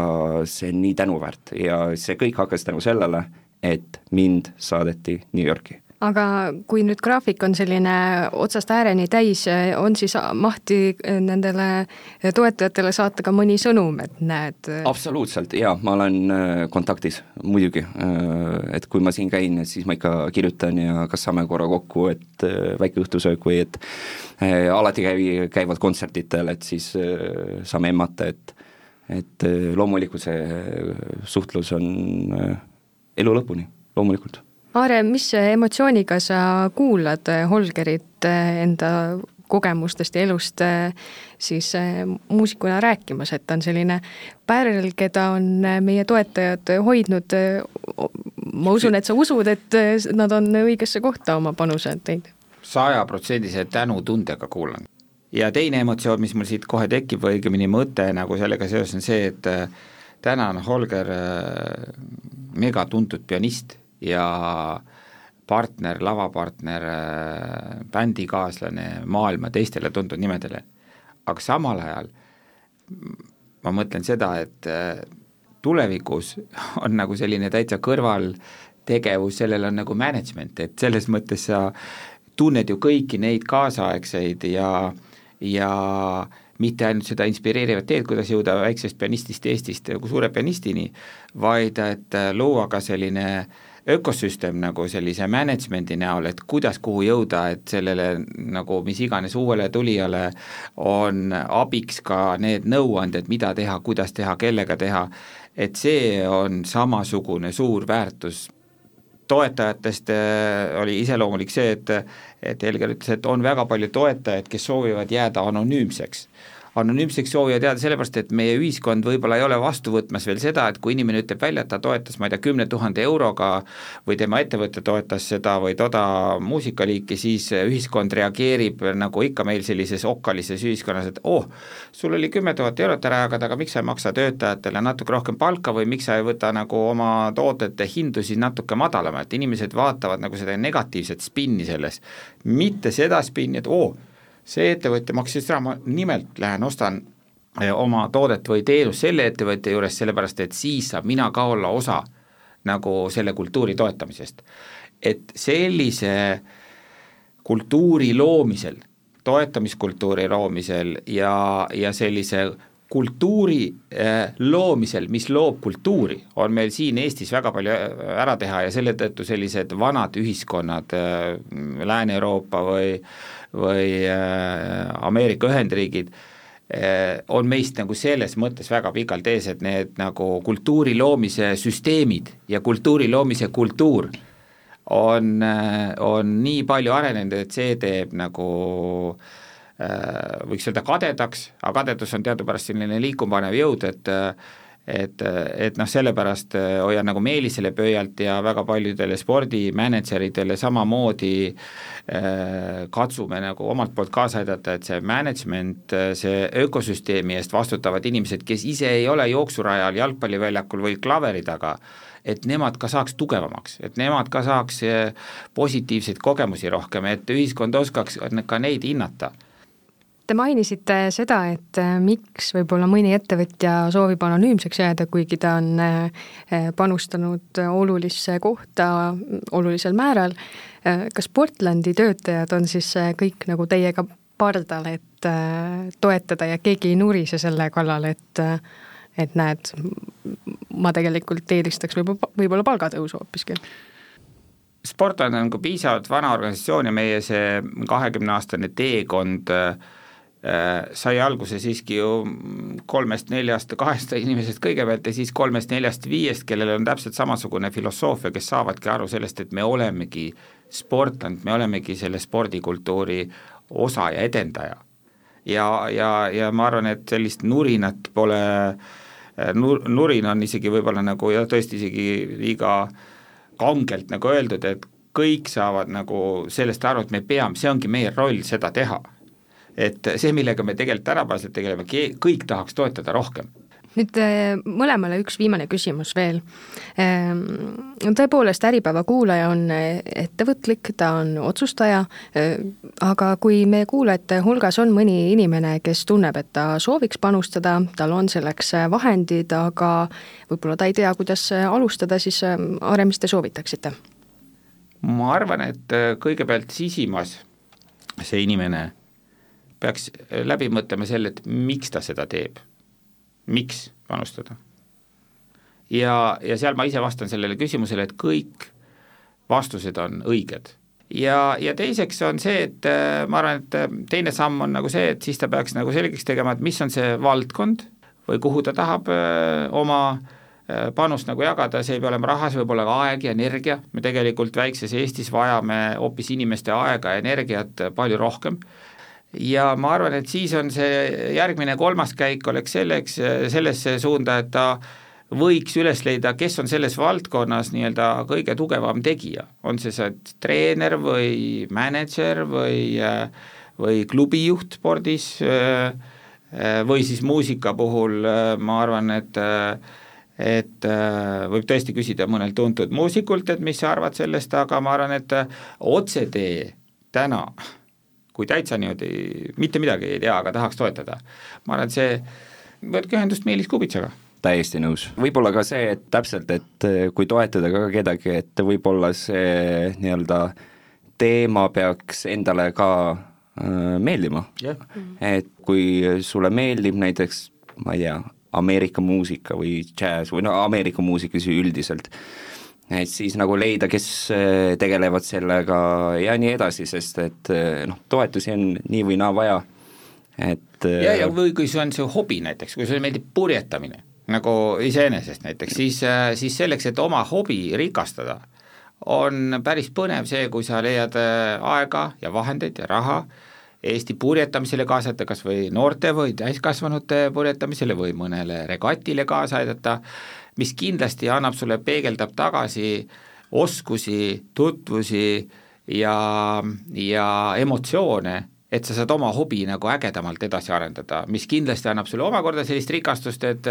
see on nii tänuväärt. Ja see kõik hakkas tänu sellele, et mind saadeti New Yorki aga kui nüüd graafik on selline otsast ääreni täis, on siis mahti nendele toetajatele saata ka mõni sõnum, et näed? absoluutselt, jaa, ma olen äh, kontaktis, muidugi. Äh, et kui ma siin käin, siis ma ikka kirjutan ja kas saame korra kokku, et äh, väike õhtusöök või et alati käi-, käivad kontserditel, et siis saame emmata, et et loomulikult see suhtlus on elu lõpuni, loomulikult Aare, mis emotsiooniga sa kuulad Holgerit enda kogemustest ja elust siis muusikuna rääkimas, et ta on selline pärl, keda on meie toetajad hoidnud. ma usun, et sa usud, et nad on õigesse kohta oma panuse teinud. sajaprotsendise tänutundega kuulan. ja teine emotsioon, mis mul siit kohe tekib või õigemini mõte nagu sellega seoses on see, et täna on Holger megatuntud pianist ja partner, lavapartner, bändikaaslane maailma teistele tuntud nimedele. aga samal ajal ma mõtlen seda, et äh, tulevikus [LAUGHS] on nagu selline täitsa kõrvaltegevus, sellel on nagu management, et selles mõttes sa tunned ju kõiki neid kaasaegseid ja, ja mitte ainult seda inspireerivat teed, kuidas jõuda väiksest pianistist Eestist nagu suure pianistini, vaid et äh, luua ka selline äh, ökosüsteem nagu sellise management'i näol, et kuidas kuhu jõuda, et sellele nagu mis iganes uuele tulijale on abiks ka need nõuanded, mida teha, kuidas teha, kellega teha, et see on samasugune suur väärtus. Toetajatest äh, oli iseloomulik see, et et Helger ütles, et on väga palju toetajaid, kes soovivad jääda anonüümseks anonüümseks soovija teada sellepärast, et meie ühiskond võib-olla ei ole vastu võtmas veel seda, et kui inimene ütleb välja, et ta toetas, ma ei tea, kümne tuhande euroga või tema ettevõte toetas seda või toda muusikaliiki, siis ühiskond reageerib nagu ikka meil sellises okkalises ühiskonnas, et oh, sul oli kümme tuhat eurot ära jagada, aga miks sa ei maksa töötajatele natuke rohkem palka või miks sa ei võta nagu oma toodete hindu siis natuke madalamalt, inimesed vaatavad nagu seda negatiivset spinni selles, mitte seda spinni, et oo oh,, see ettevõtja maksis raha, ma nimelt lähen ostan eh, oma toodet või teenust selle ettevõtja juures, sellepärast et siis saab mina ka olla osa nagu selle kultuuri toetamisest. et sellise kultuuri loomisel, toetamiskultuuri loomisel ja, ja sellise kultuuri eh, loomisel, mis loob kultuuri, on meil siin Eestis väga palju eh, ära teha ja selle tõttu sellised vanad ühiskonnad, Lääne-Euroopa või või äh, Ameerika Ühendriigid, äh, on meist nagu selles mõttes väga pikalt ees, et need nagu kultuuri loomise süsteemid ja kultuuri loomise kultuur on, äh, on nii palju arenenud, et see teeb nagu võiks öelda kadedaks, aga kadedus on teadupärast selline liikumapanev jõud, et et, et noh, sellepärast äh, hoian nagu Meelisele pöialt ja väga paljudele spordimänedžeritele samamoodi äh, katsume nagu omalt poolt kaasa aidata, et see management, äh, see ökosüsteemi eest vastutavad inimesed, kes ise ei ole jooksurajal, jalgpalliväljakul või klaveri taga, et nemad ka saaks tugevamaks, et nemad ka saaks positiivseid kogemusi rohkem, et ühiskond oskaks ka neid hinnata Te mainisite seda, et äh, miks võib-olla mõni ettevõtja soovib anonüümseks jääda, kuigi ta on äh, panustanud olulisse kohta olulisel määral. Äh, kas Portlandi töötajad on siis kõik nagu teiega pardal, et toetada ja keegi ei nurise selle kallal, et et näed, ma tegelikult eelistaks võib-olla, võib-olla palgatõusu hoopiski? Sportland on nagu piisavalt vana organisatsioon ja meie see kahekümneaastane teekond äh, Äh, sai alguse siiski ju kolmest-neljast, kahest inimesest kõigepealt ja siis kolmest-neljast-viiest, kellel on täpselt samasugune filosoofia, kes saavadki aru sellest, et me olemegi sportland, me olemegi selle spordikultuuri osa ja edendaja. ja, ja, ja ma arvan, et sellist nurinat pole nur-, nurin on isegi võib-olla nagu jah, tõesti isegi liiga kangelt nagu öeldud, et kõik saavad nagu sellest aru, et me peame, see ongi meie roll seda teha. Et see, millega me tegelikult tänapäevaselt tegeleme, kõik tahaks toetada rohkem nüüd äh, mõlemale üks viimane küsimus veel. Ähm, tõepoolest, Äripäeva kuulaja on äh, ettevõtlik, ta on otsustaja, äh, aga kui meie kuulajate hulgas on mõni inimene, kes tunneb, et ta sooviks panustada, tal on selleks vahendid, aga võib-olla ta ei tea, kuidas alustada, siis Aare, mis te soovitaksite? ma arvan, et kõigepealt sisimas see inimene peaks läbi mõtlema selle, et miks ta seda teeb miks panustada. ja, ja seal ma ise vastan sellele küsimusele, et kõik vastused on õiged. ja, ja teiseks on see, et äh, ma arvan, et äh, teine samm on nagu see, et siis ta peaks nagu selgeks tegema, et mis on see valdkond või kuhu ta tahab öö, äh, oma panust nagu jagada, see ei pea olema raha, see võib olla ka aeg ja energia, me tegelikult väikses Eestis vajame hoopis inimeste aega ja energiat palju rohkem ja ma arvan, et siis on see järgmine kolmas käik oleks selleks, sellesse suunda, et ta võiks üles leida, kes on selles valdkonnas nii-öelda kõige tugevam tegija, on see see treener või mänedžer või, või klubijuht spordis või siis muusika puhul ma arvan, et et võib tõesti küsida mõnelt tuntud muusikult, et mis sa arvad sellest, aga ma arvan, et otsetee täna kui täitsa niimoodi mitte midagi ei tea, aga tahaks toetada, ma arvan, et see, võtke ühendust Meelis Kubitsaga täiesti nõus, võib-olla ka see, et täpselt, et kui toetada ka kedagi, et võib-olla see nii-öelda teema peaks endale ka äh, meeldima. Yeah.. et kui sulle meeldib näiteks, ma ei tea, Ameerika muusika või džäss või no Ameerika muusika üldiselt, et siis nagu leida, kes äh, tegelevad sellega ja nii edasi, sest et äh, noh, toetusi on nii või naa vaja, et äh, ja, ja või kui see on see hobi näiteks, kui sulle meeldib purjetamine, nagu iseenesest näiteks, siis, siis selleks, et oma hobi rikastada, on päris põnev see, kui sa leiad aega ja vahendeid ja raha Eesti purjetamisele kaasata, kas või noorte või täiskasvanute purjetamisele või mõnele regatile kaasa aidata, mis kindlasti annab sulle, peegeldab tagasi oskusi, tutvusi ja, ja emotsioone, et sa saad oma hobi nagu ägedamalt edasi arendada, mis kindlasti annab sulle omakorda sellist rikastust, et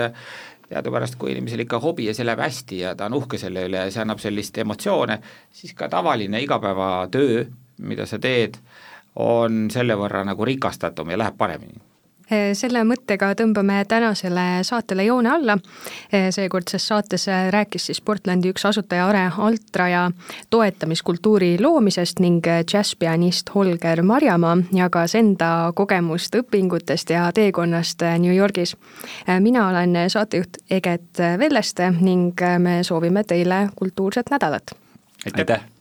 teadupärast, kui inimesel ikka hobi ja see läheb hästi ja ta on uhke selle üle ja see annab sellist emotsioone, siis ka tavaline igapäevatöö, mida sa teed, on selle võrra nagu rikastatum ja läheb paremini selle mõttega tõmbame tänasele saatele joone alla. Eh, seekordses saates rääkis siis Portlandi üks asutaja Are Altraja toetamiskultuuri loomisest ning džässpianist Holger Marjamaa jagas enda kogemust õpingutest ja teekonnast New Yorgis. Eh, mina olen saatejuht Eget Velleste ning me soovime teile kultuurset nädalat. aitäh!